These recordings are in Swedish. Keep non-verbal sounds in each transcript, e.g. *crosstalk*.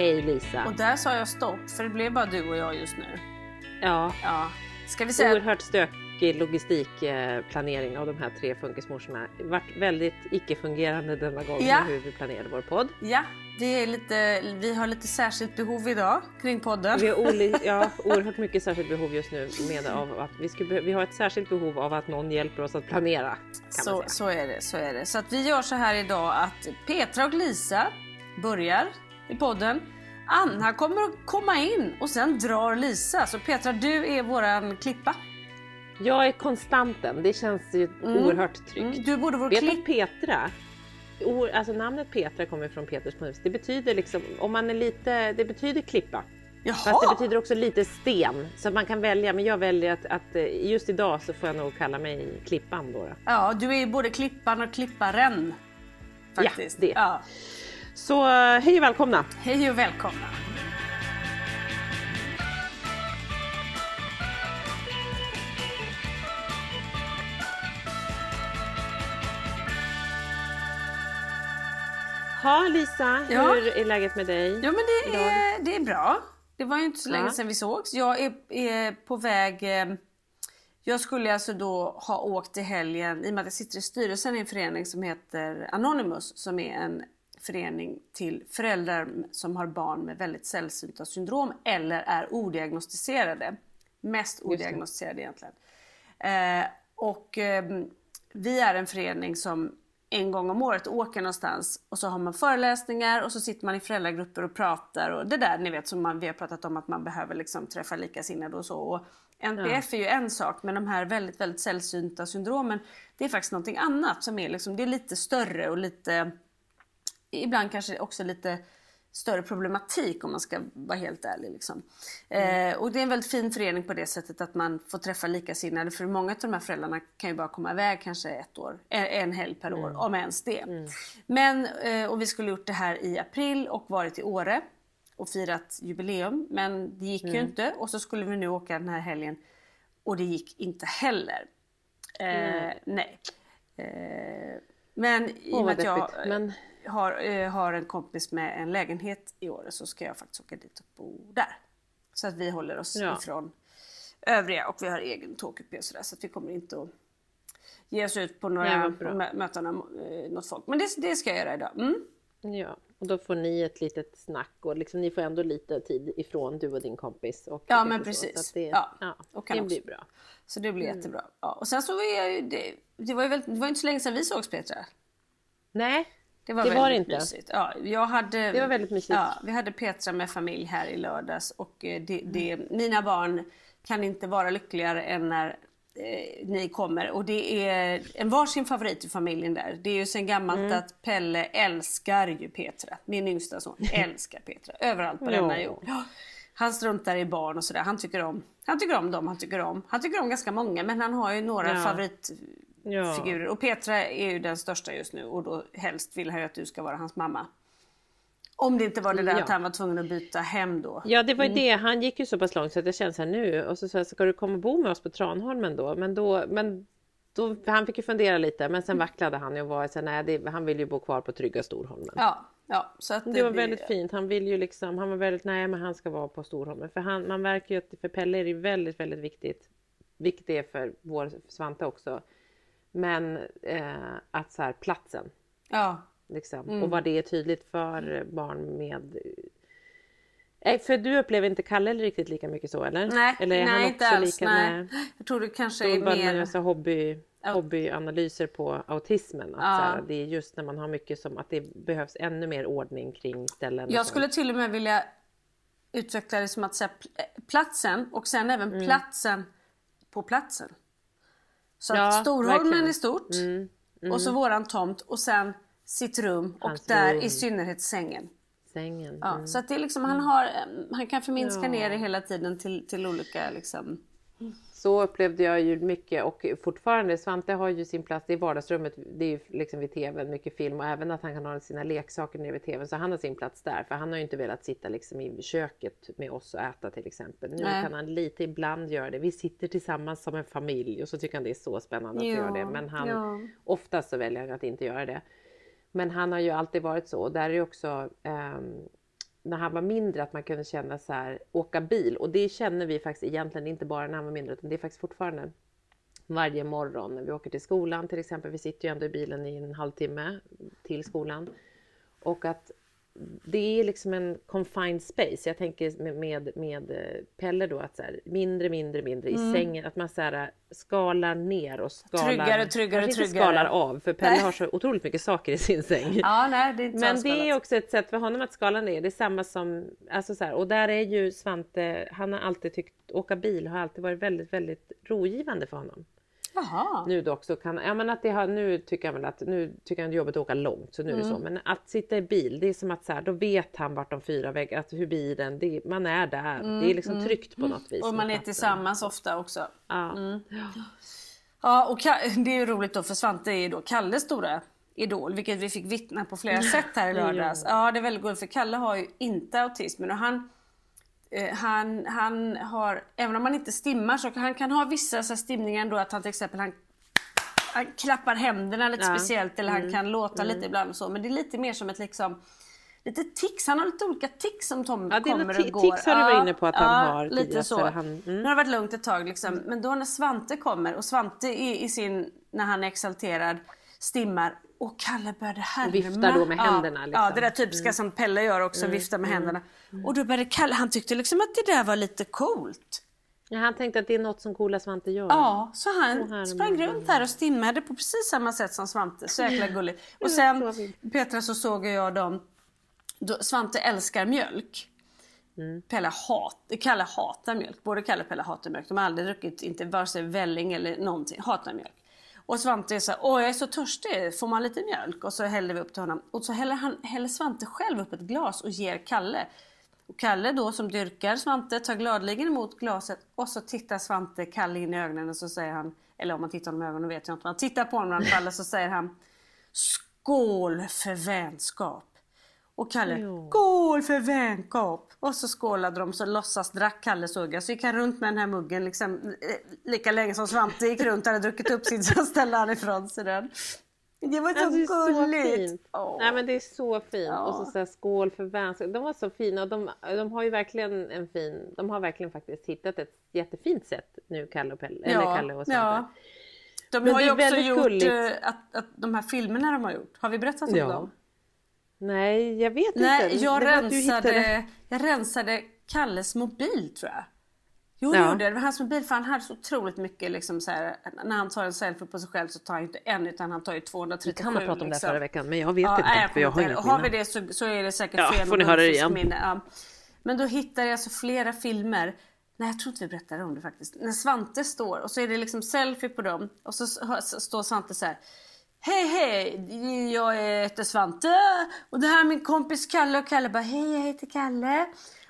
Hej Lisa. Och där sa jag stopp, för det blev bara du och jag just nu. Ja, Ja. Ska vi säga... oerhört stökig logistikplanering av de här tre funkismorsorna. Vart väldigt icke-fungerande denna gång Ja. hur vi planerade vår podd. Ja, det är lite, vi har lite särskilt behov idag kring podden. Vi har oli- *laughs* ja, oerhört mycket särskilt behov just nu med av att vi, skulle, vi har ett särskilt behov av att någon hjälper oss att planera. Så, så är det, så är det. Så att vi gör så här idag att Petra och Lisa börjar i podden. Anna kommer att komma in och sen drar Lisa. Så Petra, du är våran klippa. Jag är konstanten, det känns ju oerhört tryggt. Mm, du borde vara Vet du Petra, alltså namnet Petra kommer från Peters mus. Det betyder liksom, om man är lite, det betyder klippa. Fast det Jaha! betyder också lite sten, så att man kan välja. Men jag väljer att, att eh, just idag så får jag nog kalla mig Klippan då. då. Ja, du är både klippan och klipparen. Faktiskt. Ja, det. Ja. Så eh, hej och välkomna! Hej och välkomna. Ha Lisa, Ja. hur är läget med dig? Ja men det idag? är, det är bra. Det var ju inte så länge Ja. sedan vi sågs. Jag är, är på väg... eh, Jag skulle alltså då ha åkt i helgen, i och med att jag sitter i styrelsen i en förening som heter Anonymous, som är en förening till föräldrar som har barn med väldigt sällsynta syndrom eller är odiagnostiserade. Mest odiagnostiserade egentligen. Eh, och eh, vi är en förening som en gång om året åker någonstans och så har man föreläsningar och så sitter man i föräldragrupper och pratar och det där ni vet som man, vi har pratat om att man behöver liksom träffa likasinnade och så. Och NPF är ju en sak men de här väldigt, väldigt sällsynta syndromen det är faktiskt någonting annat som är liksom, det är lite större och lite ibland kanske också lite större problematik om man ska vara helt ärlig. Liksom. Eh, och det är en väldigt fin förening på det sättet att man får träffa likasinnade för många av de här föräldrarna kan ju bara komma iväg kanske ett år, en, en helg per år, om ens det. Men, eh, och vi skulle gjort det här i april och varit i Åre och firat jubileum men det gick ju inte och så skulle vi nu åka den här helgen och det gick inte heller. Eh, Nej. Eh, men i och med att jag. Men har, eh, har en kompis med en lägenhet i år så ska jag faktiskt åka dit och bo där. Så att vi håller oss Ja. ifrån övriga och vi har egen tågkupé och sådär så att vi kommer inte att ge oss ut på några möten av eh, något folk. Men det, det ska jag göra idag. Mm. ja, och då får ni ett litet snack och liksom, ni får ändå lite tid ifrån du och din kompis. Och Ja, men så, precis. Så att det, Ja, ja, och det också. blir bra. Så det blir Mm. jättebra. Ja. Och sen så var jag ju, det, det var ju väldigt, det var inte så länge sedan vi sågs Petra. Nej, Det var Det väldigt var det inte. mysigt. Ja, jag hade, Det var väldigt mysigt. Ja, vi hade Petra med familj här i lördags och eh, det, det, mina barn kan inte vara lyckligare än när eh, ni kommer. Och det är en varsin favorit i familjen där. Det är ju sen gammalt mm. att Pelle älskar ju Petra. Min yngsta son *laughs* älskar Petra. Överallt på denna jord. Han struntar i barn och sådär. Han tycker om, han tycker om dem han tycker om. Han tycker om ganska många men han har ju några ja. favoritfigurer. Ja. Och Petra är ju den största just nu och då helst vill han ju att du ska vara hans mamma. Om det inte var det där ja. att han var tvungen att byta hem då. Ja det var ju mm. det, han gick ju så pass långt så att jag kände så här nu och så sa jag ska du komma och bo med oss på Tranholmen då? Men då, men då, han fick ju fundera lite men sen vacklade han och var så nej det, han vill ju bo kvar på trygga Storholmen. Ja, ja, så att det, det var väldigt fint. Han vill ju liksom, han var väldigt, nej men han ska vara på Storholmen. För han, man märker ju att för Pelle är det väldigt, väldigt viktigt, vilket det är för vår Svante också. Men eh, att så här, platsen. Ja. Liksom. Mm. Och vad det är tydligt för barn med Nej, för du upplever inte Kalle riktigt lika mycket så eller? Nej, eller är nej han inte alls. Lika nej. Med... Jag tror det kanske är mer... Alltså hobby, hobbyanalyser på autismen. Att ja. här, det är just när man har mycket som att det behövs ännu mer ordning kring ställen. Jag skulle till och med vilja utveckla det som att säga platsen och sen även mm. platsen på platsen. Så ja, Storholmen verkligen. är stort mm. Mm. och så våran tomt och sen sitt rum och Hans där rum. i synnerhet sängen. Sängen. Ja, mm. så att det är liksom, han, har, han kan förminska ja. ner det hela tiden till, till olika liksom, så upplevde jag ju mycket och fortfarande. Svante har ju sin plats i vardagsrummet. Det är ju liksom vid tvn, mycket film och även att han kan ha sina leksaker nere vid tvn. Så han har sin plats där. För han har ju inte velat sitta liksom i köket med oss och äta till exempel. Nu Nej. kan han lite ibland göra det. Vi sitter tillsammans som en familj och så tycker han det är så spännande att ja, göra det. Men han, ja. oftast så väljer han att inte göra det. Men han har ju alltid varit så. Och där är också um, när han var mindre att man kunde känna så här, åka bil. Och det känner vi faktiskt egentligen inte bara när han var mindre utan det är faktiskt fortfarande varje morgon när vi åker till skolan till exempel. Vi sitter ju ändå i bilen i en halvtimme till skolan. Och att det är liksom en confined space. Jag tänker med, med, med eh, Pelle då att så här, mindre, mindre, mindre i mm. sängen. Att man så här, skalar ner och skalar. Tryggare, tryggare, tryggare. Inte skalar av för Pelle nej. har så otroligt mycket saker i sin säng. Ja, nej, det Men det är också ett sätt för honom att skala ner. Det är samma som, alltså så här, och där är ju Svante, han har alltid tyckt, åka bil har alltid varit väldigt, väldigt rogivande för honom. Aha. Nu då också kan, ja men att det har, nu tycker jag väl att, nu tycker han det är jobbigt att åka långt så nu mm. är det så. Mm. Men att sitta i bil, det är som att så här, då vet han vart de fyra väggarna, hur bilen, det, man är där. Mm. Det är liksom mm. tryggt på något vis. Och man är tillsammans ofta också. Ja. Mm. Ja och *laughs* det är ju roligt då för Svante är ju då Kalles stora idol, vilket vi fick vittna på flera sätt här i lördags. Ja det är väldigt gulligt för Kalle har ju inte autism och han han, han har, även om han inte stimmar så han kan ha vissa så stimningar ändå att han till exempel han, han klappar händerna lite ja. speciellt eller mm. han kan låta mm. lite ibland och så. Men det är lite mer som ett liksom Lite tics, han har lite olika tics som Tom ja, kommer och går. Tics har du varit inne på att han ja, har. Lite så. Han, mm. Nu har det varit lugnt ett tag liksom. Mm. Men då när Svante kommer och Svante i, i sin, när han är exalterad, stimmar och Kalle började härma. Viftar då med händerna. Liksom. Ja, det där typiska mm. som Pelle gör också, mm. vifta med mm. händerna. Och då började Kalle, han tyckte liksom att det där var lite coolt. Ja, han tänkte att det är något som coola Svante gör. Ja, så han sprang runt här och stimmade på precis samma sätt som Svante. Så jäkla gulligt. Och sen Petra så såg jag dem. Svante älskar mjölk. Mm. Pelle hat, Kalle hatar mjölk. Både Kalle och Pelle hatar mjölk. De har aldrig druckit inte vare sig välling eller någonting. Hatar mjölk. Och Svante är så här, åh jag är så törstig, får man lite mjölk? Och så häller vi upp till honom. Och så häller, han, häller Svante själv upp ett glas och ger Kalle. Och Kalle då som dyrkar Svante tar gladeligen emot glaset och så tittar Svante Kalle in i ögonen och så säger han, eller om man tittar honom i ögonen vet jag inte, men han tittar på honom i alla fall och så säger han Skål för vänskap! Och Kalle, jo. skål för vänskap! Och så skålade de så låtsas drack Kalle sugga. Så gick han runt med den här muggen liksom, eh, lika länge som Svante gick runt och hade druckit upp sin så ställde han ifrån sig den. Det var så alltså, gulligt! Oh. Nej men det är så fint. Ja. Och så, så här, skål för vänskap. De var så fina och de, de har ju verkligen en fin, de har verkligen faktiskt hittat ett jättefint sätt nu Kalle och Pelle, ja. eller Kalle och Svante. Ja. De men har ju också gjort gulligt. att, att de här filmerna de har gjort, har vi berättat om ja. dem? Nej, jag vet Nej, inte. Jag, rensade, jag rensade Kalles mobil tror jag. Jo, ja. gjorde det. var hans mobil för han hade så otroligt mycket liksom så här, när han tar en selfie på sig själv så tar han inte en utan han tar ju 237. Vi kan ha pratat om liksom. det förra veckan men jag vet ja, inte. Jag för jag har, inget har vi det så, så är det säkert ja, fel får ni höra det igen. Minne. Ja. Men då hittade jag alltså flera filmer Nej jag tror inte vi berättade om det faktiskt. När Svante står och så är det liksom selfie på dem och så står Svante så här. Hej hej, jag heter Svante och det här är min kompis Kalle och Kalle bara hej jag heter Kalle.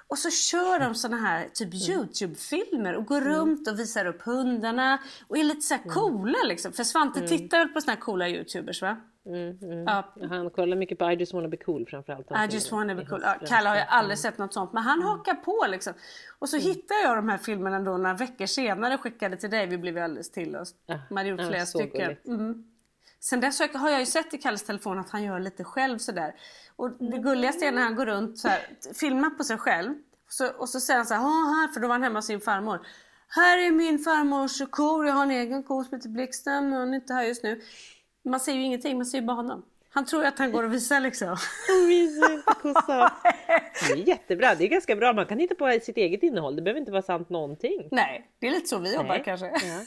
Och så kör de såna här typ mm. Youtube-filmer och går mm. runt och visar upp hundarna och är lite så här mm. coola liksom. För Svante mm. tittar väl på såna här coola Youtubers va? Mm, mm. Ja. Han kollar mycket på I just wanna be cool framförallt. I just wanna be cool. Ja, Kalle har jag aldrig sett något sånt men han hakar på liksom. Och så mm. hittade jag de här filmerna då några veckor senare och skickade till dig. Vi blev alldeles till oss. Man hade gjort flera stycken. Sen dess har jag ju sett i Kalles telefon att han gör lite själv sådär. Och det gulligaste är när han går runt så här, filmar på sig själv. Så, och så säger han så här, här, för då var han hemma hos sin farmor. Här är min farmors ko, jag har en egen ko som heter Blixten, hon är inte här just nu. Man ser ju ingenting, man ser ju bara honom. Han tror ju att han går och visar liksom. Kossan. *laughs* Det är jättebra, det är ganska bra. Man kan hitta på sitt eget innehåll, det behöver inte vara sant någonting. Nej, det är lite så vi jobbar Nej. kanske. Ja,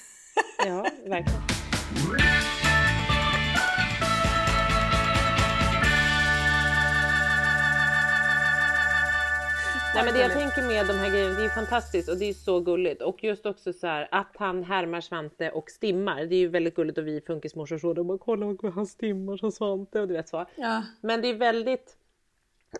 ja verkligen. *laughs* Nej men det jag tänker med de här grejerna, det är fantastiskt och det är så gulligt. Och just också så här att han härmar Svante och stimmar. Det är ju väldigt gulligt och vi funkismorsor så de bara kolla vad han stimmar som Svante och du vet så. Ja. Men det är väldigt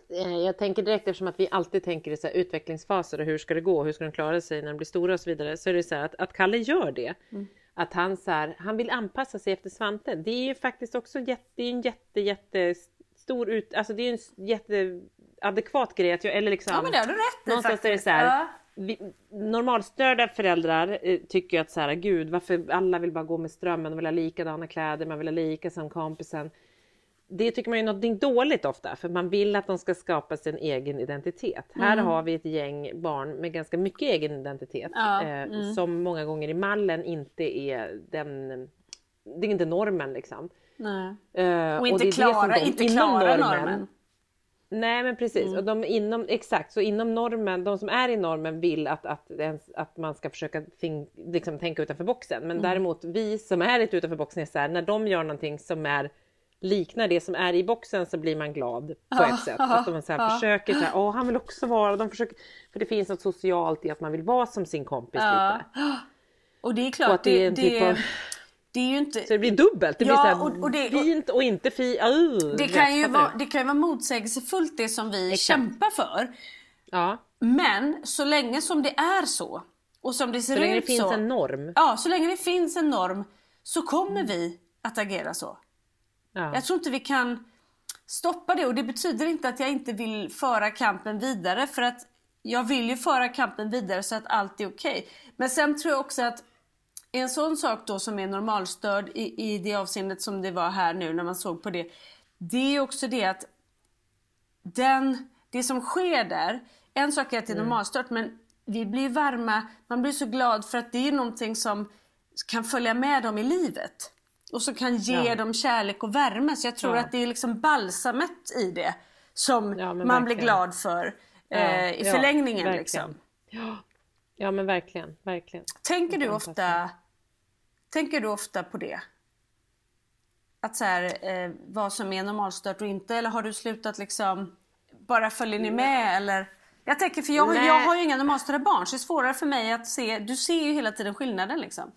eh, jag tänker direkt eftersom att vi alltid tänker i så utvecklingsfaser och hur ska det gå, hur ska de klara sig när de blir stora och så vidare. Så är det så här att, att Kalle gör det. Mm. Att han så här, han vill anpassa sig efter Svante. Det är ju faktiskt också jätte, det är en jätte, jätte stor ut, alltså det är en jätte adekvat grej att jag, eller liksom. Ja men det har du rätt i Någonstans är det så här, ja. vi, normalstörda föräldrar eh, tycker att så här, gud varför alla vill bara gå med strömmen, de vill ha likadana kläder, man vill ha lika som kompisen. Det tycker man är något dåligt ofta för man vill att de ska skapa sin egen identitet. Mm. Här har vi ett gäng barn med ganska mycket egen identitet ja. eh, mm. som många gånger i mallen inte är den, det är inte normen liksom. Nej. Eh, och inte och klara, inte klara normen. normen. Nej men precis, mm. och de inom, exakt så inom normen, de som är i normen vill att, att, att man ska försöka think, liksom, tänka utanför boxen. Men mm. däremot vi som är lite utanför boxen är så här, när de gör någonting som är liknar det som är i boxen så blir man glad på ja, ett sätt. Att de så ja. försöker så här, åh han vill också vara, de försöker, för det finns något socialt i att man vill vara som sin kompis ja. lite. Och det är klart, och det, det, är en typ det, av... Det är ju inte... Så det blir dubbelt, det ja, blir så och, och det, fint och inte fint. Uh, det, kan ju vara, det kan ju vara motsägelsefullt det som vi Exakt. kämpar för. Ja. Men så länge som det är så och som det ser så länge ut det finns så, en norm. Ja, så länge det finns en norm så kommer mm. vi att agera så. Ja. Jag tror inte vi kan stoppa det och det betyder inte att jag inte vill föra kampen vidare för att jag vill ju föra kampen vidare så att allt är okej. Okay. Men sen tror jag också att en sån sak då som är normalstörd i, i det avseendet som det var här nu när man såg på det. Det är också det att den, det som sker där, en sak är att det är mm. normalstört men vi blir varma, man blir så glad för att det är någonting som kan följa med dem i livet. Och som kan ge ja. dem kärlek och värme. Så jag tror ja. att det är liksom balsamet i det som ja, man verkligen. blir glad för eh, i förlängningen. Liksom. Ja men verkligen, verkligen. Tänker du ofta Tänker du ofta på det? Att så här, eh, vad som är normalstört och inte eller har du slutat liksom bara följer ni med eller? Jag tänker för jag, jag har ju inga normalstörda barn så det är svårare för mig att se, du ser ju hela tiden skillnaden liksom.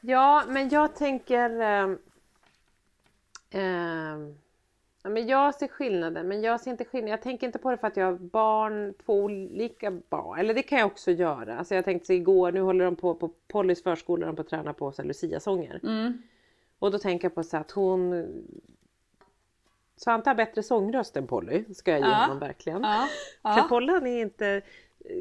Ja men jag tänker eh, eh, Ja, men jag ser skillnaden, men jag ser inte skillnad. Jag tänker inte på det för att jag har barn, två olika barn. Eller det kan jag också göra. Alltså jag tänkte så igår, nu håller de på på Pollys förskola, de på att träna på Lucia-sånger. Mm. Och då tänker jag på så att hon Svante har bättre sångröst än Polly, ska jag ge ja. honom verkligen. Ja. Ja. För Polly är inte,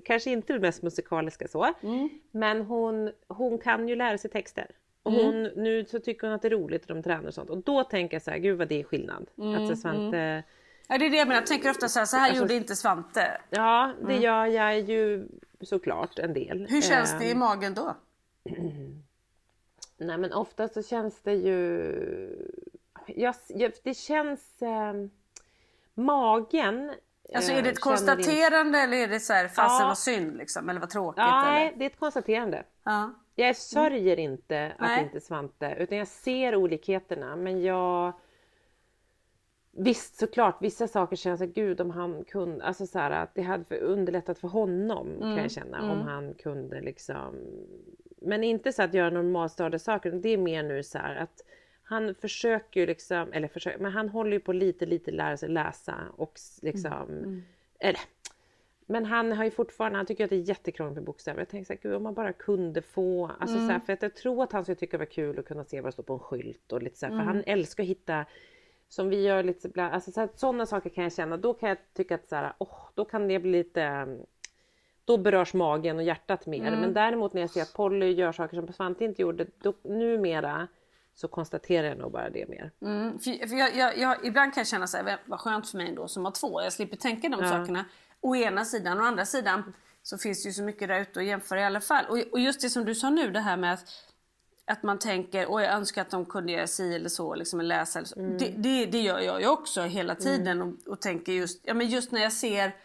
kanske inte det mest musikaliska så, mm. men hon, hon kan ju lära sig texter. Och mm. hon, mm. nu så tycker hon att det är roligt att de tränar och sånt. Och då tänker jag så här, gud vad det är skillnad. Mm. Att Svante... Mm. Ja det är det jag menar, jag tänker ofta så här, så här alltså, gjorde inte Svante. Ja det mm. gör jag ju såklart en del. Hur känns det i ehm. magen då? Nej men ofta så känns det ju... Jag, det känns... Eh, magen Alltså är det ett konstaterande in... eller är det så här, fasen ja. vad synd liksom, eller vad tråkigt? Nej, eller? det är ett konstaterande. Ja. Jag sörjer mm. inte att Nej. inte Svante, utan jag ser olikheterna. Men jag... Visst såklart, vissa saker känns att gud om han kunde, alltså så här, att det hade underlättat för honom kan Mm, jag känna om han kunde liksom. Men inte så att göra normalstörda saker, det är mer nu så här att han försöker ju liksom, eller försöker, men han håller ju på lite lite lära sig läsa och s- liksom, Mm, eller men han har ju fortfarande, han tycker att det är jättekrångligt med bokstäver. Jag tänker så här, gud om man bara kunde få, alltså så här, för att jag tror att han skulle tycka det var kul att kunna se vad det står på en skylt och lite så här, för han älskar att hitta som vi gör lite ibland, alltså så här, sådana saker kan jag känna, då kan jag tycka att så här, åh, då kan det bli lite då berörs magen och hjärtat mer. Men däremot när jag ser att Polly gör saker som Svante inte gjorde, då, numera så konstaterar jag nog bara det mer. Mm, för, för jag, jag, jag, ibland kan jag känna så här, vad skönt för mig ändå som har två. Jag slipper tänka de sakerna. Å ena sidan, å andra sidan så finns det ju så mycket där ute att jämföra i alla fall. Och, och just det som du sa nu, det här med att, att man tänker, och jag önskar att de kunde göra si eller så, liksom läsa eller så. Det, det, det gör jag ju också hela tiden och, och tänker just, ja men just när jag ser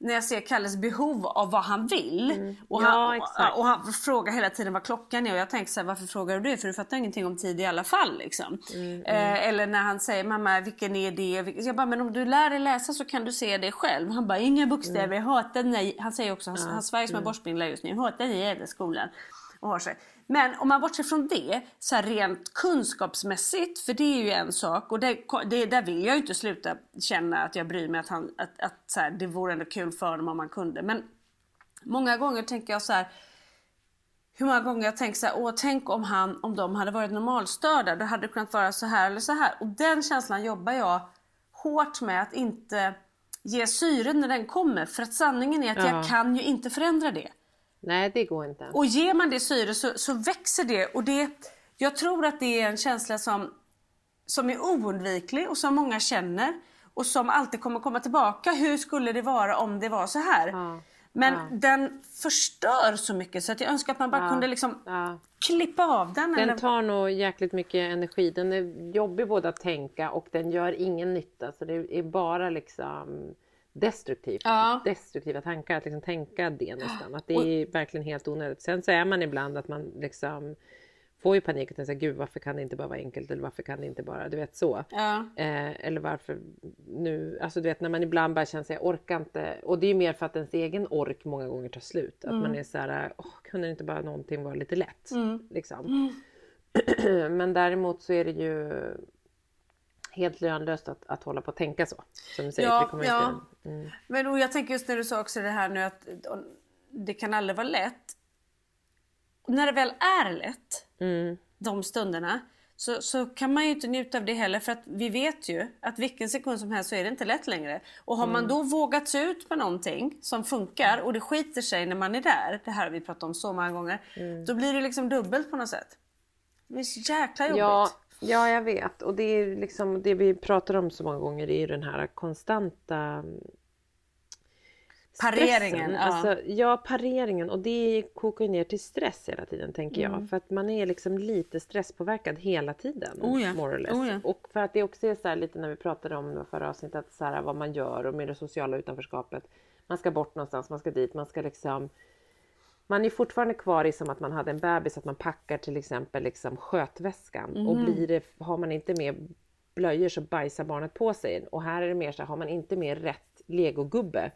när jag ser Kalles behov av vad han vill. Och, Ja, han, exakt. och, och han frågar hela tiden vad klockan är och jag tänker så här, varför frågar du det? För du fattar ingenting om tid i alla fall. Liksom. Eh, eller när han säger mamma vilken är det? Jag bara, men om du lär dig läsa så kan du se det själv. Han bara, inga bokstäver, jag hatar nej. Han säger också, han, han svajar som en borstbindlar just nu, jag hatar den jävla skolan. Och har sig. Men om man bortser från det, så rent kunskapsmässigt, för det är ju en sak och det, det, där vill jag ju inte sluta känna att jag bryr mig att, han, att, att så här, det vore ändå kul för honom om man kunde. Men många gånger tänker jag så här, hur många gånger jag tänkt så här, åh tänk om han, om de hade varit normalstörda, då hade det kunnat vara så här eller så här. Och den känslan jobbar jag hårt med att inte ge syre när den kommer. För att sanningen är att Ja. jag kan ju inte förändra det. Nej, det går inte. Och ger man det syre så, så växer det. Och det, jag tror att det är en känsla som, som är oundviklig och som många känner. Och som alltid kommer komma tillbaka. Hur skulle det vara om det var så här? Ja. Men den förstör så mycket så att jag önskar att man bara Ja. kunde liksom Ja. klippa av den. eller... Den tar nog jäkligt mycket energi. Den är jobbig både att tänka och den gör ingen nytta. Så det är bara liksom destruktivt. Ja. Destruktiva tankar, att liksom tänka det nästan. Att det är verkligen helt onödigt. Sen så är man ibland att man liksom får ju panik och tänker gud varför kan det inte bara vara enkelt eller varför kan det inte bara, du vet så. Ja. Eh, eller varför nu, alltså du vet när man ibland bara känner sig jag orkar inte. Och det är ju mer för att ens egen ork många gånger tar slut. Att Mm. man är så här, åh, kunde inte bara någonting vara lite lätt? Liksom. *clears throat* Men däremot så är det ju helt lönlöst att, att hålla på och tänka så. Som du säger, Ja, det kommer ja. inte... Mm. Men och jag tänker just när du sa också det här nu att det kan aldrig vara lätt. När det väl är lätt, Mm. de stunderna, så, så kan man ju inte njuta av det heller för att vi vet ju att vilken sekund som helst så är det inte lätt längre. Och har Mm. man då vågat sig ut på någonting som funkar och det skiter sig när man är där, det här har vi pratat om så många gånger, Mm. då blir det liksom dubbelt på något sätt. Det blir så jäkla jobbigt. Ja, ja, jag vet. Och det är liksom det vi pratar om så många gånger, det är ju den här konstanta mm, Pareringen, ja. Alltså, ja, pareringen. Och det kokar ner till stress hela tiden tänker jag. För att man är liksom lite stresspåverkad hela tiden. Mm. Oh ja, oh ja. Och för att det också är så här lite när vi pratade om det förra avsnittet, att så här, vad man gör och med det sociala utanförskapet. Man ska bort någonstans, man ska dit, man ska liksom man är fortfarande kvar i som att man hade en bebis, att man packar till exempel liksom skötväskan. Och blir det, har man inte med blöjor så bajsar barnet på sig. Och här är det mer så här, har man inte med rätt legogubbe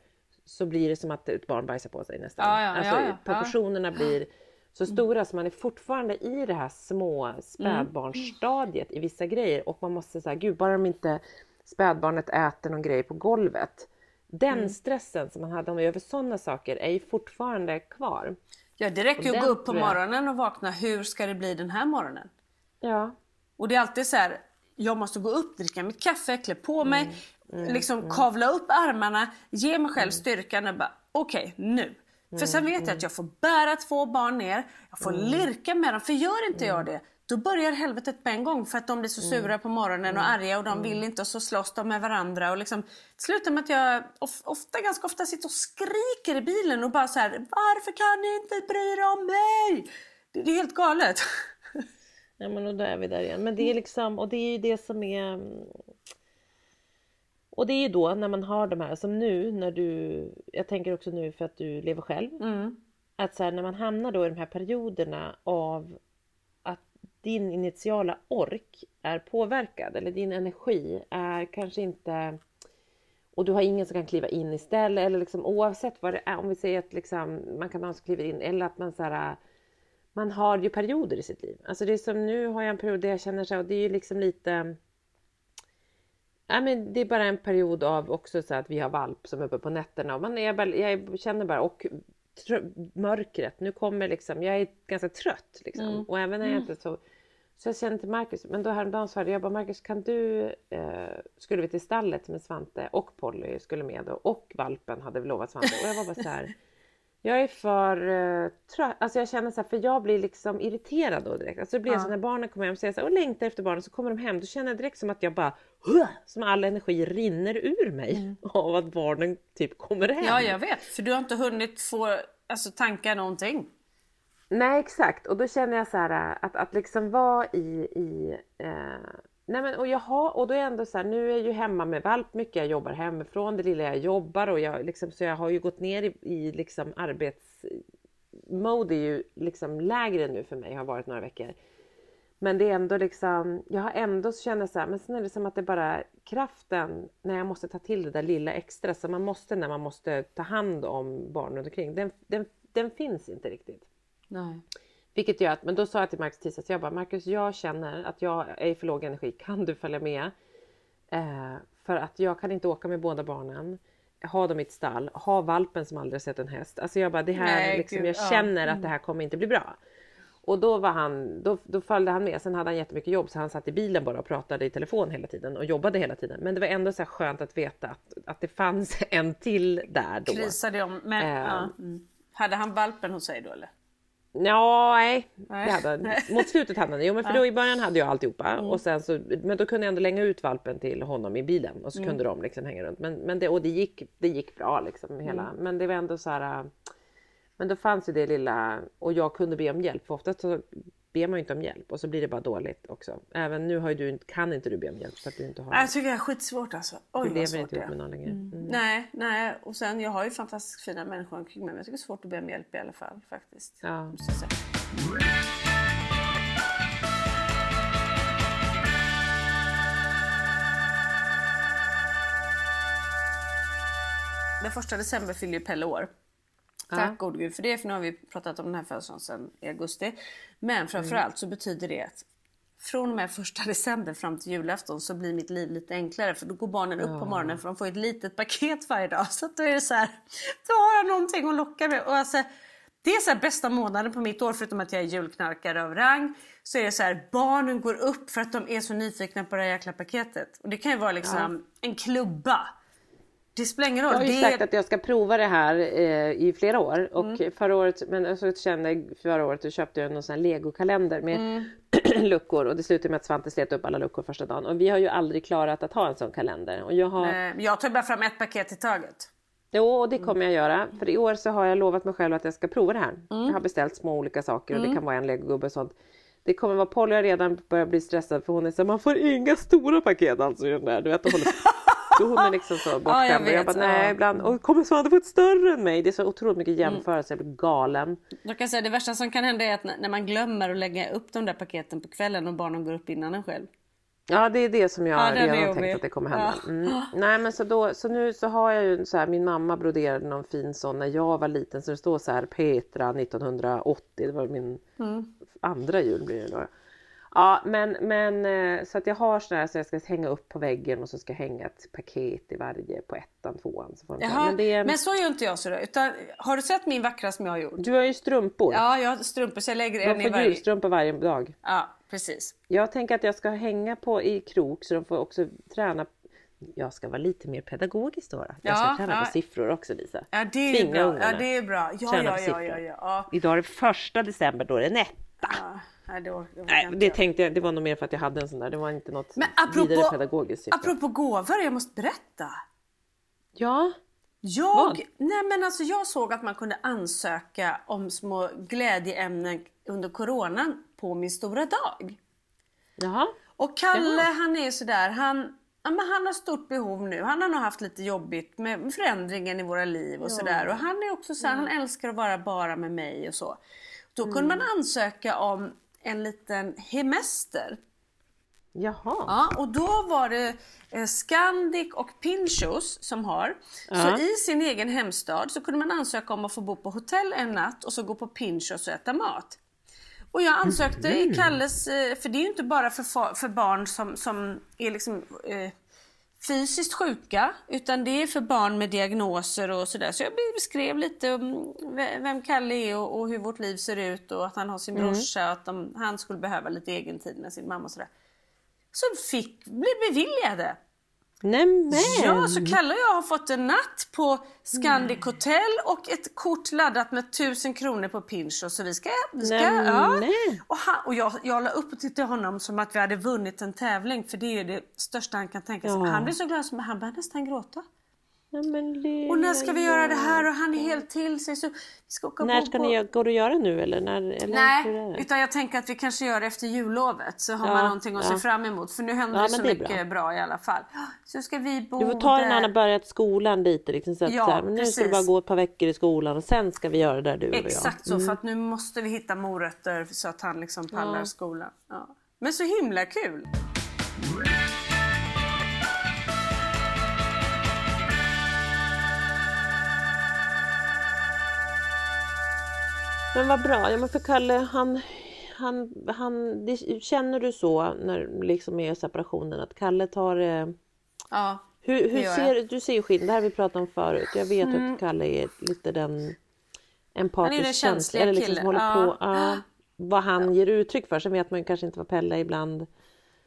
så blir det som att ett barn bajsar på sig nästan. Ja, ja, alltså, ja, proportionerna blir så stora så man är fortfarande i det här små spädbarnsstadiet i vissa grejer. Och man måste säga, gud bara om inte spädbarnet äter någon grej på golvet. Den Mm. stressen som man hade över sådana saker är ju fortfarande kvar. Ja, det räcker ju att gå upp på morgonen och vakna. Hur ska det bli den här morgonen? Ja, Och det är alltid så här, jag måste gå upp, dricka mitt kaffe, klä på mig, liksom kavla upp armarna, ge mig själv styrkan och bara okej nu. För sen vet jag att jag får bära två barn ner, jag får lirka med dem, för gör inte jag det då börjar helvetet på en gång för att de blir så sura på morgonen och arga och de vill inte och så slåss de med varandra. Och liksom, det slutar med att jag of, ofta, ganska ofta sitter och skriker i bilen och bara så här, varför kan ni inte bry er om mig? Det, det är helt galet. *laughs* ja men och då är vi där igen. Men det är liksom, och det är ju det som är mm, och det är ju då när man har de här, som nu när du, jag tänker också nu för att du lever själv. Att så här, när man hamnar då i de här perioderna av din initiala ork är påverkad eller din energi är kanske inte och du har ingen som kan kliva in istället eller liksom oavsett vad det är, om vi säger att liksom, man kan ha som kliver in eller att man så här, man har ju perioder i sitt liv. Alltså det är som nu har jag en period där jag känner så och det är ju liksom lite Ja, men det är bara en period av också så att vi har valp som är uppe på nätterna och man är bara, jag känner bara och mörkret, nu kommer liksom, jag är ganska trött liksom. Mm. Och även när jag inte så så jag kände till Marcus, men då häromdagen sa jag bara Marcus kan du, eh, skulle vi till stallet med Svante och Polly skulle med då, och valpen hade vi lovat Svante och jag var bara så här, *laughs* jag är för uh, trött, alltså jag känner så här, för jag blir liksom irriterad då direkt. Alltså det blir ja. så när barnen kommer hem och säger så här, och längtar efter barnen så kommer de hem, då känner jag direkt som att jag bara, som all energi rinner ur mig mm. *laughs* av att barnen typ kommer hem. Ja jag vet, för du har inte hunnit få alltså, tankar någonting. Nej exakt och då känner jag så här äh, att, att liksom vara i, i eh, Nej men och jag har, och då är jag ändå så här, nu är jag ju hemma med valp mycket, jag jobbar hemifrån det lilla jag jobbar och jag liksom, så jag har ju gått ner i, i liksom arbetsmode är ju liksom lägre nu för mig, har varit några veckor. Men det är ändå liksom, jag har ändå känner så här, men sen är det som att det bara kraften när jag måste ta till det där lilla extra som man måste när man måste ta hand om barnen runt omkring. Den, den, den finns inte riktigt. Nej. Vilket gör att, men då sa jag till Marcus tisdags, jag bara Marcus jag känner att jag är i för låg energi, kan du följa med? Eh, för att jag kan inte åka med båda barnen, ha dem i ett stall, ha valpen som aldrig sett en häst. Alltså jag bara det här, Nej, liksom, jag känner att det här kommer inte bli bra. Och då var han, då, då följde han med. Sen hade han jättemycket jobb så han satt i bilen bara och pratade i telefon hela tiden och jobbade hela tiden. Men det var ändå så skönt att veta att, att det fanns *laughs* en till där då. Krisade om. Men, eh, ja. mm. Hade han valpen hos sig då eller? Ja, nej, nej. Hade. Mot slutet hade han det. Jo, men för då i början hade jag alltihopa mm. och sen så, men då kunde jag ändå länga ut valpen till honom i bilen och så mm. kunde de liksom hänga runt. Men, men det, och det gick, det gick bra liksom hela, mm. men det var ändå så här. Men då fanns ju det lilla och jag kunde be om hjälp för oftast så ber man ju inte om hjälp och så blir det bara dåligt också. Även nu har du, kan inte du be om hjälp för att du inte har. Jag tycker det är skitsvårt alltså. Oj, du lever inte ihop med någon längre. Mm. Mm. Nej, nej och sen jag har ju fantastiskt fina människor omkring mig men jag tycker det är svårt att be om hjälp i alla fall faktiskt. Ja. Den första december fyller ju Pelle år. Tack ja. gode gud för det, för nu har vi pratat om den här födelsedagen sedan i augusti. Men framförallt mm. så betyder det att från och med första december fram till julafton så blir mitt liv lite enklare för då går barnen upp på morgonen för de får ett litet paket varje dag. Så då är det så här, då har jag någonting att locka med. Och alltså, det är så bästa månaden på mitt år förutom att jag är julknarkare av rang. Så är det så här, barnen går upp för att de är så nyfikna på det här jäkla paketet. Och det kan ju vara liksom ja. en klubba det spelar ingen roll. Jag har ju det... sagt att jag ska prova det här eh, i flera år och mm. förra året, men så kände förra året köpte jag någon sån här legokalender med mm. *clears throat* luckor och det slutade med att Svante slet upp alla luckor första dagen och vi har ju aldrig klarat att ha en sån kalender. Och jag, har... Nej, jag tar bara fram ett paket i taget. Jo, och det kommer jag göra. För i år så har jag lovat mig själv att jag ska prova det här. Mm. Jag har beställt små olika saker och det mm. kan vara en legogubbe och sånt. Det kommer vara Polly har redan börjat bli stressad för hon är så man får inga stora paket alltså i den där. Du vet, och *laughs* håller hon är liksom så bortskämd. Ja, jag, jag bara, nej ibland, och kommer Svante få ett större än mig? Det är så otroligt mycket mm. jämförelse, jag blir galen. Jag kan säga det värsta som kan hända är att när man glömmer att lägga upp de där paketen på kvällen och barnen går upp innan en själv. Ja det är det som jag ja, redan har tänkt att det kommer hända. Ja. Mm. Nej men så, då, så nu så har jag ju så här, min mamma broderade någon fin sån när jag var liten så det står så här Petra 1980, det var min mm. andra jul blir det då. Ja, men, men eh, så att jag har sådana här så jag ska hänga upp på väggen och så ska jag hänga ett paket i varje på ettan, tvåan. Så får Jaha, men, det, men så gör inte jag sådär. Utan, har du sett min vackra som jag har gjort? Du har ju strumpor. Ja, jag har strumpor så jag lägger en i varje. De får julstrumpor varje dag. Ja, precis. Jag tänker att jag ska hänga på i krok så de får också träna jag ska vara lite mer pedagogisk då. Jag ska ja, träna ja. på siffror också Lisa. Ja det är Tvinga bra. Ja, det är bra. Ja, ja, ja, ja, ja, Idag är det första december, då är det en etta. Nej, det, det, Nej, det tänkte jag, det var nog mer för att jag hade en sån där. Det var inte något Men apropå, vidare pedagogiskt syfte. Apropå gåvor, jag måste berätta. Ja? Jag, Vad? nej men alltså jag såg att man kunde ansöka om små glädjeämnen under coronan på min stora dag. Jaha. Och Kalle Jaha. han är sådär, han, ja, men han har stort behov nu. Han har nog haft lite jobbigt med förändringen i våra liv och ja. sådär. Och han är också så ja. han älskar att vara bara med mig och så. Då kunde mm. man ansöka om en liten hemester. Jaha. Ja, och då var det eh, Scandic och Pinchos som har. Så i sin egen hemstad så kunde man ansöka om att få bo på hotell en natt och så gå på Pinchos och äta mat. Och jag ansökte i Kalles, eh, för det är ju inte bara för, för barn som, som är liksom eh, fysiskt sjuka utan det är för barn med diagnoser och sådär. Så jag beskrev lite om ve- vem Kalle är och, och hur vårt liv ser ut och att han har sin brorsa och att de, han skulle behöva lite egen tid med sin mamma och sådär. Som fick, blev beviljade. Nämen! Ja, så Kalle och jag har fått en natt på Scandic Hotel och ett kort laddat med 1000 kronor på Pinchos. Så vi ska... Vi ska ja. Och, han, och jag, jag la upp till honom som att vi hade vunnit en tävling för det är det största han kan tänka sig. Ja. Han blev så glad som han började nästan gråta. Nämen, lilla Och när ska vi göra det här? Och han är helt till sig. Så vi ska åka När ska på... ni, går det att göra nu eller? När, eller Nej, utan jag tänker att vi kanske gör det efter jullovet så har Ja, man någonting att se ja. fram emot. För nu händer Ja, det så det mycket bra. bra. i alla fall. Så ska vi bo Du får ta det när han har börjat skolan lite. Liksom, så att, Ja, så här, men nu ska du precis. bara gå ett par veckor i skolan och sen ska vi göra det där du och jag. Exakt så, för att nu måste vi hitta morötter så att han liksom pallar Ja. skolan. Ja. Men så himla kul! Men vad bra. Ja, men för Kalle, han, han, han, det, känner du så när liksom är separationen att Kalle tar eh, Ja, hur, hur ser, du ser ju skillnad, det här vi pratat om förut. Jag vet Mm. att Kalle är lite den empatiskt den känsliga, eller liksom håller ja. på. Ja, vad han ger uttryck för. Sen vet man ju kanske inte vad Pelle ibland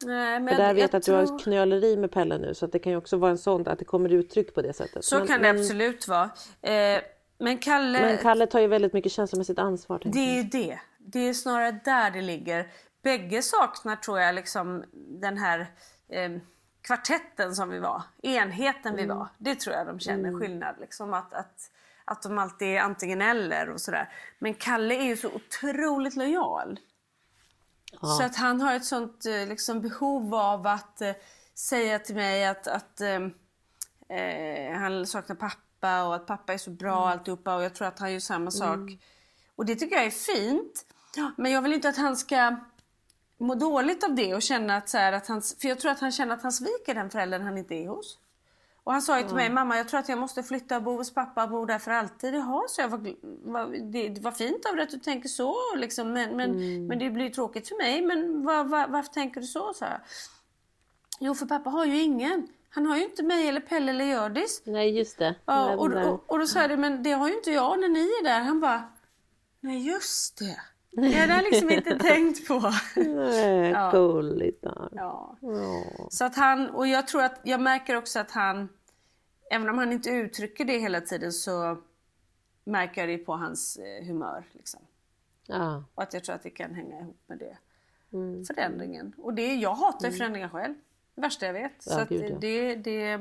Nej, men För där vet jag jag att du har tror- ett knöleri med Pelle nu så att det kan ju också vara en sån att det kommer uttryck på det sättet. Så men, kan det men, absolut vara. Eh, men Kalle, men Kalle tar ju väldigt mycket känslomässigt ansvar. det är ju det. Det är snarare där det ligger. Bägge saknar tror jag liksom den här eh, kvartetten som vi var. Enheten Mm. vi var. Det tror jag de känner skillnad. Liksom att, att, att de alltid är antingen eller och sådär. Men Kalle är ju så otroligt lojal. Så att han har ett sånt eh, liksom, behov av att eh, säga till mig att, att eh, eh, han saknar pappa och att pappa är så bra och alltihopa och jag tror att han gör samma sak. Och det tycker jag är fint. Men jag vill inte att han ska må dåligt av det och känna att, så här, att han, för jag tror att han känner att han sviker den föräldern han inte är hos. Och han sa ju till mig, mamma jag tror att jag måste flytta och bo hos pappa och bo där för alltid. Jaha, så jag var, var, det, det var fint av dig att du tänker så liksom, men, men, men det blir tråkigt för mig. Men var, var, varför tänker du så? sa jag. Jo, för pappa har ju ingen. Han har ju inte mig eller Pelle eller Hjördis. Nej just det. Ja, och, och, och då sa jag det, men det har ju inte jag när ni är där. Han bara, nej just det. Det hade jag liksom inte *laughs* tänkt på. Nej, Ja. gulligt. där. Ja. Ja. Så att han, och jag tror att, jag märker också att han, även om han inte uttrycker det hela tiden så märker jag det på hans eh, humör. Liksom. Ja. Och att jag tror att det kan hänga ihop med det. Mm. Förändringen. Och det, jag hatar ju förändringar själv. Det värsta jag vet. Ja, så gud, ja. det, det,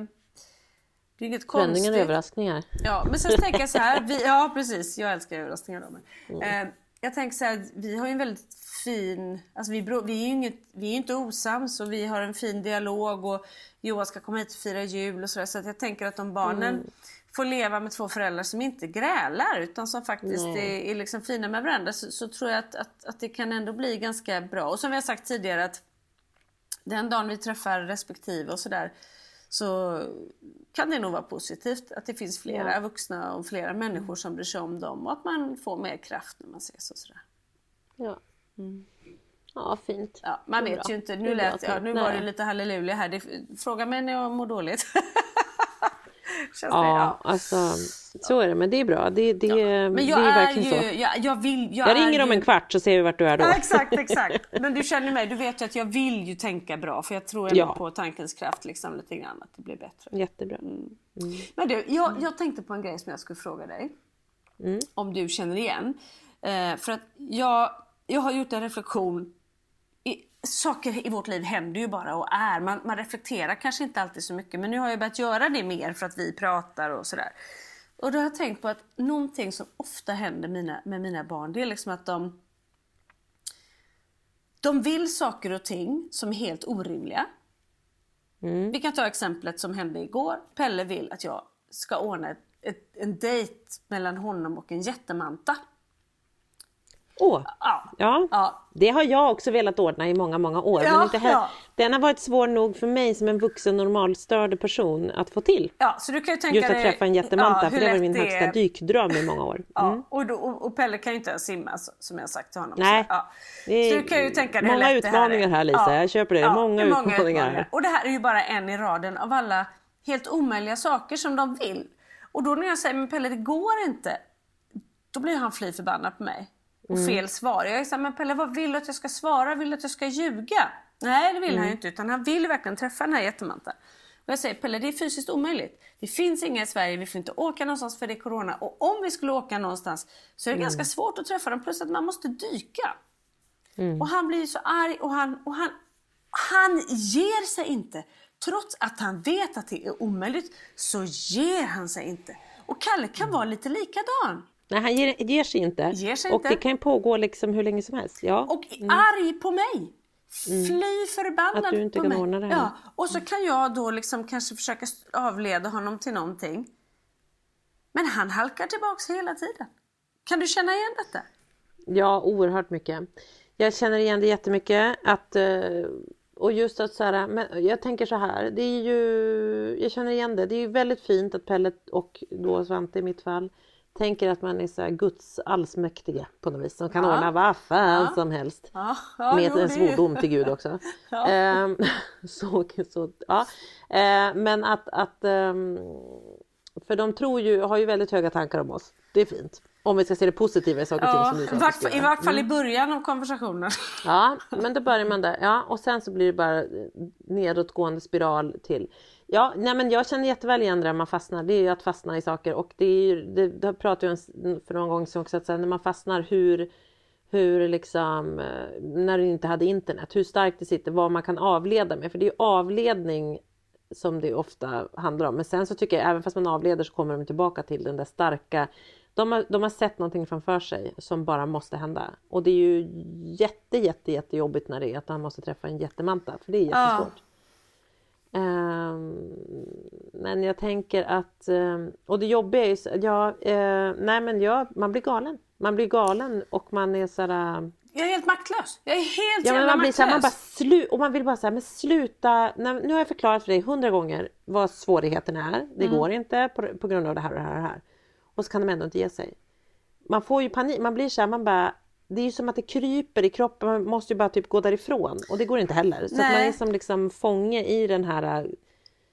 det är inget konstigt. och överraskningar. Ja, men sen tänker jag så här. *laughs* Vi, ja, precis. Jag älskar överraskningar. Då, men. Mm. Eh, jag tänker så här. Vi har ju en väldigt fin... Alltså vi, vi är ju inget, vi är inte osams och vi har en fin dialog och Johan ska komma hit och fira jul och sådär. Så att jag tänker att om barnen Mm. får leva med två föräldrar som inte grälar utan som faktiskt är, är liksom fina med varandra så, så tror jag att, att, att det kan ändå bli ganska bra. Och som vi har sagt tidigare att den dagen vi träffar respektive och sådär så kan det nog vara positivt att det finns flera Ja. vuxna och flera människor som bryr sig om dem och att man får mer kraft när man ses och sådär. Ja. ja, fint. Ja, man vet bra. ju inte. Nu, lät, ja, nu var det lite halleluja här. Det, fråga mig när jag mår dåligt. *laughs* Känns det? Ja, alltså så är det. Men det är bra. Det, det, Men det jag är är, verkligen ju, så. jag, jag vill, jag, Jag är ringer om ju, en kvart så ser vi vart du är då. Ja, exakt, exakt. Men du känner mig, du vet ju att jag vill ju tänka bra för jag tror ändå Ja. på tankens kraft liksom lite grann att det blir bättre. Jättebra. Men du, jag, jag tänkte på en grej som jag skulle fråga dig. Om du känner igen. Eh, för att jag, jag har gjort en reflektion. Saker i vårt liv händer ju bara och är. Man, man reflekterar kanske inte alltid så mycket. Men nu har jag börjat göra det mer för att vi pratar och sådär. Och då har jag tänkt på att någonting som ofta händer mina, med mina barn. Det är liksom att de de vill saker och ting som är helt orimliga. Vi kan ta exemplet som hände igår. Pelle vill att jag ska ordna ett, ett, en dejt mellan honom och en jättemanta. Åh, Ja. ja. Ja. Det har jag också velat ordna i många, många år. Ja, men inte här. ja. Den har varit svår nog för mig som en vuxen normalstörd person att få till. Ja, så du kan ju tänka Just att dig, träffa en jättemanta, för det var min det högsta är. dykdröm i många år. Mm. och, då, och, Pelle kan ju inte ens simma som jag sagt till honom. Nej. Så. Det så är du kan ju tänka dig många lätt utmaningar är. här, Lisa. Jag köper det. Många det är utmaningar. Och det här är ju bara en i raden av alla helt omöjliga saker som de vill. Och då när jag säger men Pelle det går inte. Då blir han fly förbannad på mig. Och Mm. fel svar. Jag är såhär, men Pelle vad vill du att jag ska svara? Vill du att jag ska ljuga? Nej det vill Mm. han ju inte utan han vill verkligen träffa den här jättemanteln. Och jag säger Pelle det är fysiskt omöjligt. Det finns inga i Sverige, vi får inte åka någonstans för det är corona. Och om vi skulle åka någonstans så är det Mm. ganska svårt att träffa dem plus att man måste dyka. Mm. Och han blir så arg och han, och han, han ger sig inte. Trots att han vet att det är omöjligt så ger han sig inte. Och Kalle kan vara lite likadan. Nej, han ger, ger sig inte. Ger sig och inte. det kan ju pågå liksom hur länge som helst. Ja. Och arg på mig. Fly förbannad Mm. Att du inte på kan mig. ordna det här. Ja, och så kan jag då liksom kanske försöka avleda honom till någonting. Men han halkar tillbaks hela tiden. Kan du känna igen detta? Ja, oerhört mycket. Jag känner igen det jättemycket. Att, eh, och just att så här, men jag tänker så här, det är ju, jag känner igen det. Det är ju väldigt fint att Pelle och då Svante i mitt fall tänker att man är så Guds allsmäktige på något vis. Som kan Ja. ordna vad fan Ja. som helst. Ja, ja, med jo, en svordom till Gud också. *laughs* Ehm, *laughs* så, så, ja. Ehm, men att, att ehm, för de tror ju, har ju väldigt höga tankar om oss. Det är fint. Om vi ska se det positiva i saker och ting Ja, som att vi vart, I vart fall i början av konversationen. *laughs* Ja, men då börjar man där. Ja, och sen så blir det bara nedåtgående spiral till. Ja, nej men jag känner jätteväl igen det där man fastnar. Det är ju att fastna i saker och det är ju, det, det pratade jag om för någon gång sedan också, att när man fastnar hur, hur liksom, eh, när du inte hade internet, hur starkt det sitter, vad man kan avleda med. För det är ju avledning som det ofta handlar om. Men sen så tycker jag, även fast man avleder så kommer de tillbaka till den där starka de har, de har sett någonting framför sig som bara måste hända. Och det är ju jätte, jätte, jättejobbigt när det är att han måste träffa en jättemanta. För det är jättesvårt. Ehm, men jag tänker att, ehm, och det jobbiga är ju, ja, eh, nej men ja, man blir galen. Man blir galen och man är sådär, Jag är helt maktlös. Jag är helt Ja men man blir så här, man bara maktlös. slu och man vill bara säga men sluta. Nej, nu har jag förklarat för dig hundra gånger vad svårigheten är. Det Mm. går inte på, på grund av det här och det här och det här. Och så kan de ändå inte ge sig. Man får ju panik, man blir så här, man bara det är ju som att det kryper i kroppen, man måste ju bara typ gå därifrån och det går inte heller. Så man är som liksom fånge i den här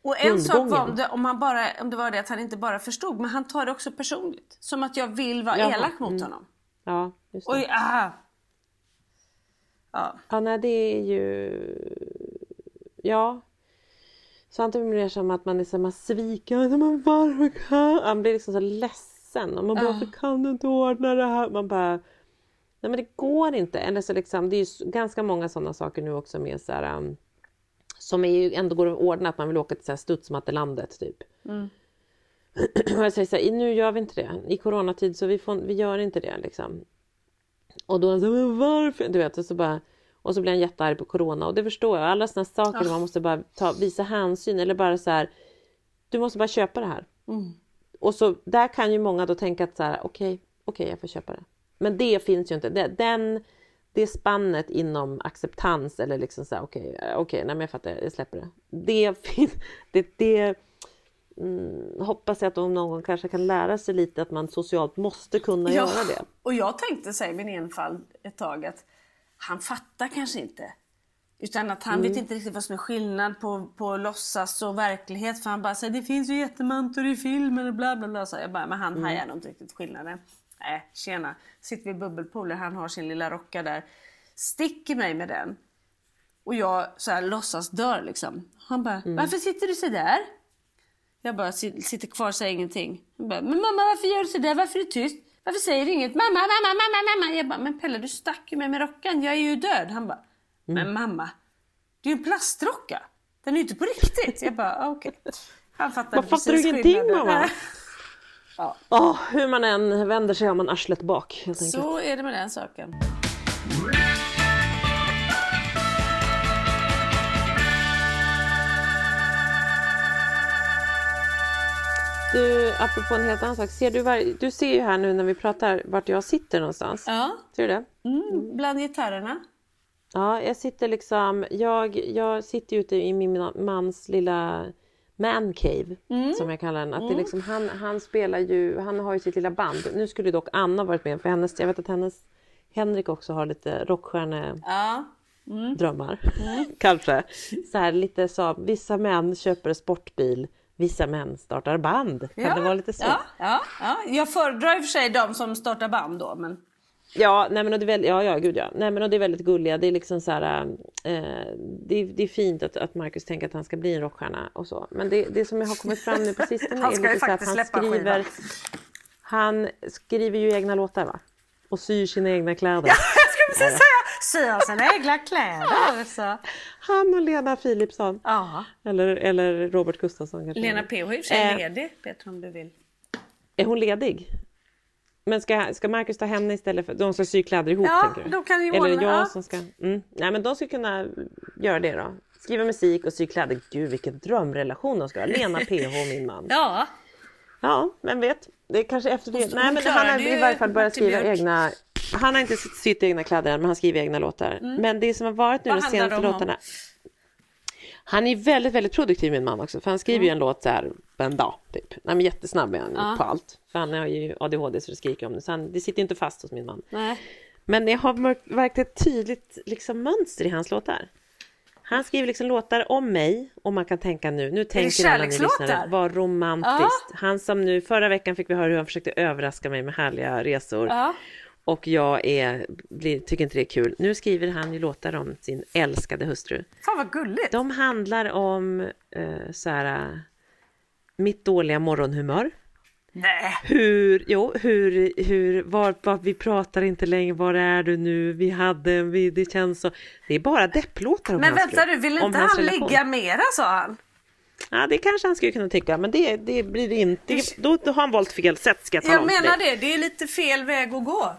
Och en sak var om det, om, man bara, om det var det att han inte bara förstod, men han tar det också personligt. Som att jag vill vara Jaha, elak mot honom. Ja, just det. Oj, ah. Ja. Ja, nej det är ju... Ja. Svante blir mer som att man är så man sviker. Man varför kan... Han blir liksom så ledsen. Och man bara, Ja. varför kan du inte ordna det här? Man bara... Nej men det går inte. Eller så liksom, det är ju ganska många sådana saker nu också med så här... Um, som är ju ändå går att ordna, att man vill åka till så här studsmattelandet typ. *clears throat* Och jag säger så här, nu gör vi inte det. I coronatid så vi, får, vi gör inte det liksom. Och då är han så här, men varför? Du vet, och så bara och så blir han jättearg på corona och det förstår jag. Alla sådana saker där man måste bara ta, visa hänsyn eller bara så här. Du måste bara köpa det här. Och så där kan ju många då tänka att så här, okej, okej, jag får köpa det. Men det finns ju inte. Det, den, det spannet inom acceptans eller liksom så här, okej, eh, okej, nej men jag fattar, jag släpper det. Det finns, *laughs* det, det mm, hoppas jag att de någon kanske kan lära sig lite att man socialt måste kunna göra det. Och jag tänkte säga min enfald ett tag att han fattar kanske inte. Utan att han Mm. vet inte riktigt vad som är skillnad på, på låtsas och verklighet. För han bara säger det finns ju jättemantor i filmen och bla bla bla. Så jag bara, men han Mm. hajar nog inte riktigt skillnaden. Nej, tjena. Sitter vid bubbelpooler, han har sin lilla rocka där. Sticker mig med den. Och jag så här låtsas dör liksom. Han bara, Mm. varför sitter du så där? Jag bara si- sitter kvar och säger ingenting. Han bara, men mamma varför gör du sådär? Varför är du tyst? Varför säger du inget? Mamma, mamma, mamma, mamma. Jag bara, men Pelle du stack ju mig med rockan. Jag är ju död. Han bara, men mamma. Det är ju en plastrocka. Den är ju inte på riktigt. Jag bara, ah, okej. Han fattade Vad fattar du ingenting, mamma? *laughs* Ja, Åh, hur man än vänder sig har man arslet bak. Så är det med den saken. Du, apropå en helt annan sak. Ser du, var, du ser ju här nu när vi pratar vart jag sitter någonstans. Ja. Ser du det? Mm, bland gitarrerna. Ja, jag sitter liksom, jag, jag sitter ute i min mans lilla man cave Mm. som jag kallar den. Att det är liksom, han, han spelar ju, han har ju sitt lilla band. Nu skulle dock Anna varit med för hennes, jag vet att hennes Henrik också har lite rockstjärnedrömmar. Ja. *laughs* Kanske. Så här lite så, vissa män köper sportbil, vissa män startar band. Kan det vara lite så? Ja, ja, ja. Jag föredrar i och för sig de som startar band då. Men... Ja, nej men och det är väldigt, ja, ja, gud ja. Nej men och det är väldigt gulliga. Det är liksom så här, eh, det, är, det är fint att, att Marcus tänker att han ska bli en rockstjärna och så. Men det, det som jag har kommit fram nu på sistone Han är ska ju lite så att han skriver, han skriver ju egna låtar va? Och syr sina egna kläder. *laughs* Jag skulle precis säga, syr sina egna kläder. *laughs* Så. Han och Lena Philipsson. Ja. Eller, eller Robert Gustafsson kanske. Lena P har i och för sig Eh. ledig, Peter om du vill. Är hon ledig? Men ska, ska Marcus ta henne istället för... De ska sy kläder ihop Ja, tänker du? då kan ju Eller ordna- jag ja. som ska... Mm. Nej men de ska kunna göra det då. Skriva musik och sy kläder. Gud vilken drömrelation de ska ha. Lena *laughs* PH och min man. Ja, Ja, men vet. Det är kanske efter det. Nej men han har i varje fall börjat skriva egna... Han har inte sytt egna kläder än men han skriver egna låtar. Men det som har varit nu Mm. Vad de senaste de om? Han är väldigt, väldigt produktiv min man också. För han skriver ju en låt så här på en dag. Typ. Nej, men jättesnabb är han. Ja. på allt. För han har ju ADHD så det skriker om det. Så han, det sitter inte fast hos min man. nej. Men jag har märkt- ett tydligt liksom, mönster i hans låtar. Han skriver liksom låtar om mig och man kan tänka nu, nu tänker alla ni lyssnare, vad romantiskt. Han som nu, förra veckan fick vi höra hur han försökte överraska mig med härliga resor. Ja. Och jag är, blir, tycker inte det är kul. Nu skriver han ju låtar om sin älskade hustru. Fan vad gulligt. De handlar om eh, så här, eh, mitt dåliga morgonhumör. Nej. Hur, jo, hur, hur, var, var, vi pratar inte längre, var är du nu, vi hade, vi, det känns så. Det är bara depplåtar om Men hans vänta du, vill inte han relation. ligga mera sa han? Ja, det kanske han skulle kunna tycka, men det, det blir det inte. Då, då har han valt fel sätt, ska jag tala Jag om menar det, det är lite fel väg att gå.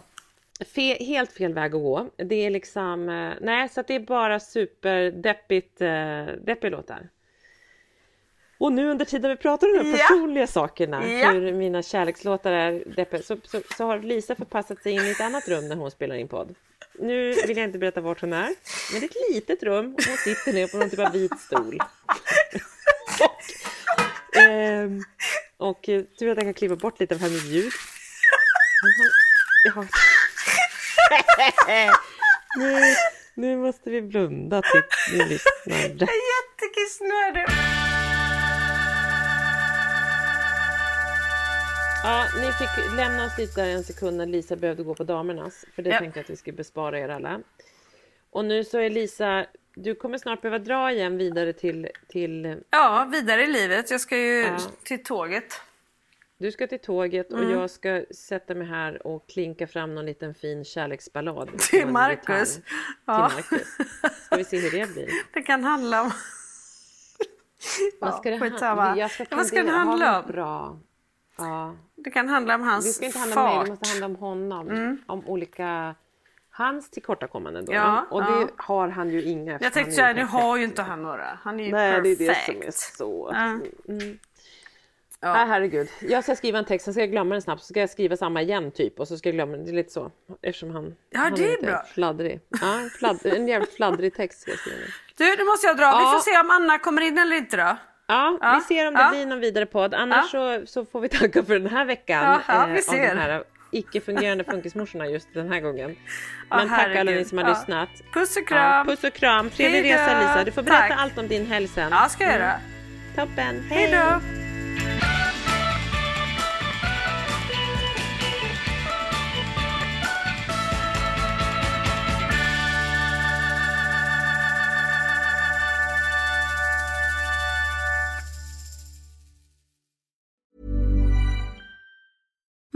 Fe, helt fel väg att gå. Det är liksom, eh, nej, så det är bara superdeppigt, eh, deppiga låtar. Och nu under tiden vi pratar om de Ja. personliga sakerna, Ja. hur mina kärlekslåtar är deppiga, så, så, så har Lisa förpassat sig in i ett annat rum när hon spelar in podd. Nu vill jag inte berätta vart hon är, men det är ett litet rum och hon sitter ner på någon typ av vit stol. *laughs* och, ehm, och eh, tur att jag kan klippa bort lite av hennes ljud. Hon jag har, nu, nu måste vi blunda till ni lyssnare. Jättekissnödig. Ja, ni fick lämna oss lite där en sekund när Lisa behövde gå på damernas. För det Ja. tänkte jag att vi skulle bespara er alla. Och nu så är Lisa, du kommer snart behöva dra igen vidare till, till Ja, vidare i livet. Jag ska ju Ja. till tåget. Du ska till tåget och Mm. jag ska sätta mig här och klinka fram någon liten fin kärleksballad. Till Marcus. Ja. Till Marcus. Ska vi se hur det blir. *laughs* Det kan handla om... *laughs* Vad ska det handla Jag ska Vad ska det handla Ja, om? Bra. Ja. Det kan handla om hans Det ska inte handla om mig, fart. det måste handla om honom. Om olika, hans tillkortakommanden då. Ja, och ja. det har han ju inga. Jag tänkte säga, nu perfekt. har ju inte han några. Han är ju Nej, det är perfekt. det som är så. Ja. Mm. Ja. Nej, herregud. Jag ska skriva en text, sen ska jag glömma den snabbt, så ska jag skriva samma igen typ och så ska jag glömma den. Det är lite så. Eftersom han, Ja, han det är lite bra. fladdrig. Ja, en, fladd, en jävligt fladdrig text ska jag skriva. Du, nu måste jag dra. Vi Ja. får se om Anna kommer in eller inte då. Ja, Ja, vi ser om det blir någon vidare podd. Annars så, så får vi tacka för den här veckan. Ja, eh, vi Av ser. de här icke-fungerande funkismorsorna just den här gången. Men tack alla ni som har lyssnat. Puss och kram. puss och kram. Trevlig resa Lisa. Du får berätta Tack. allt om din helg sen. Ja, ska jag göra. Toppen. Hej då.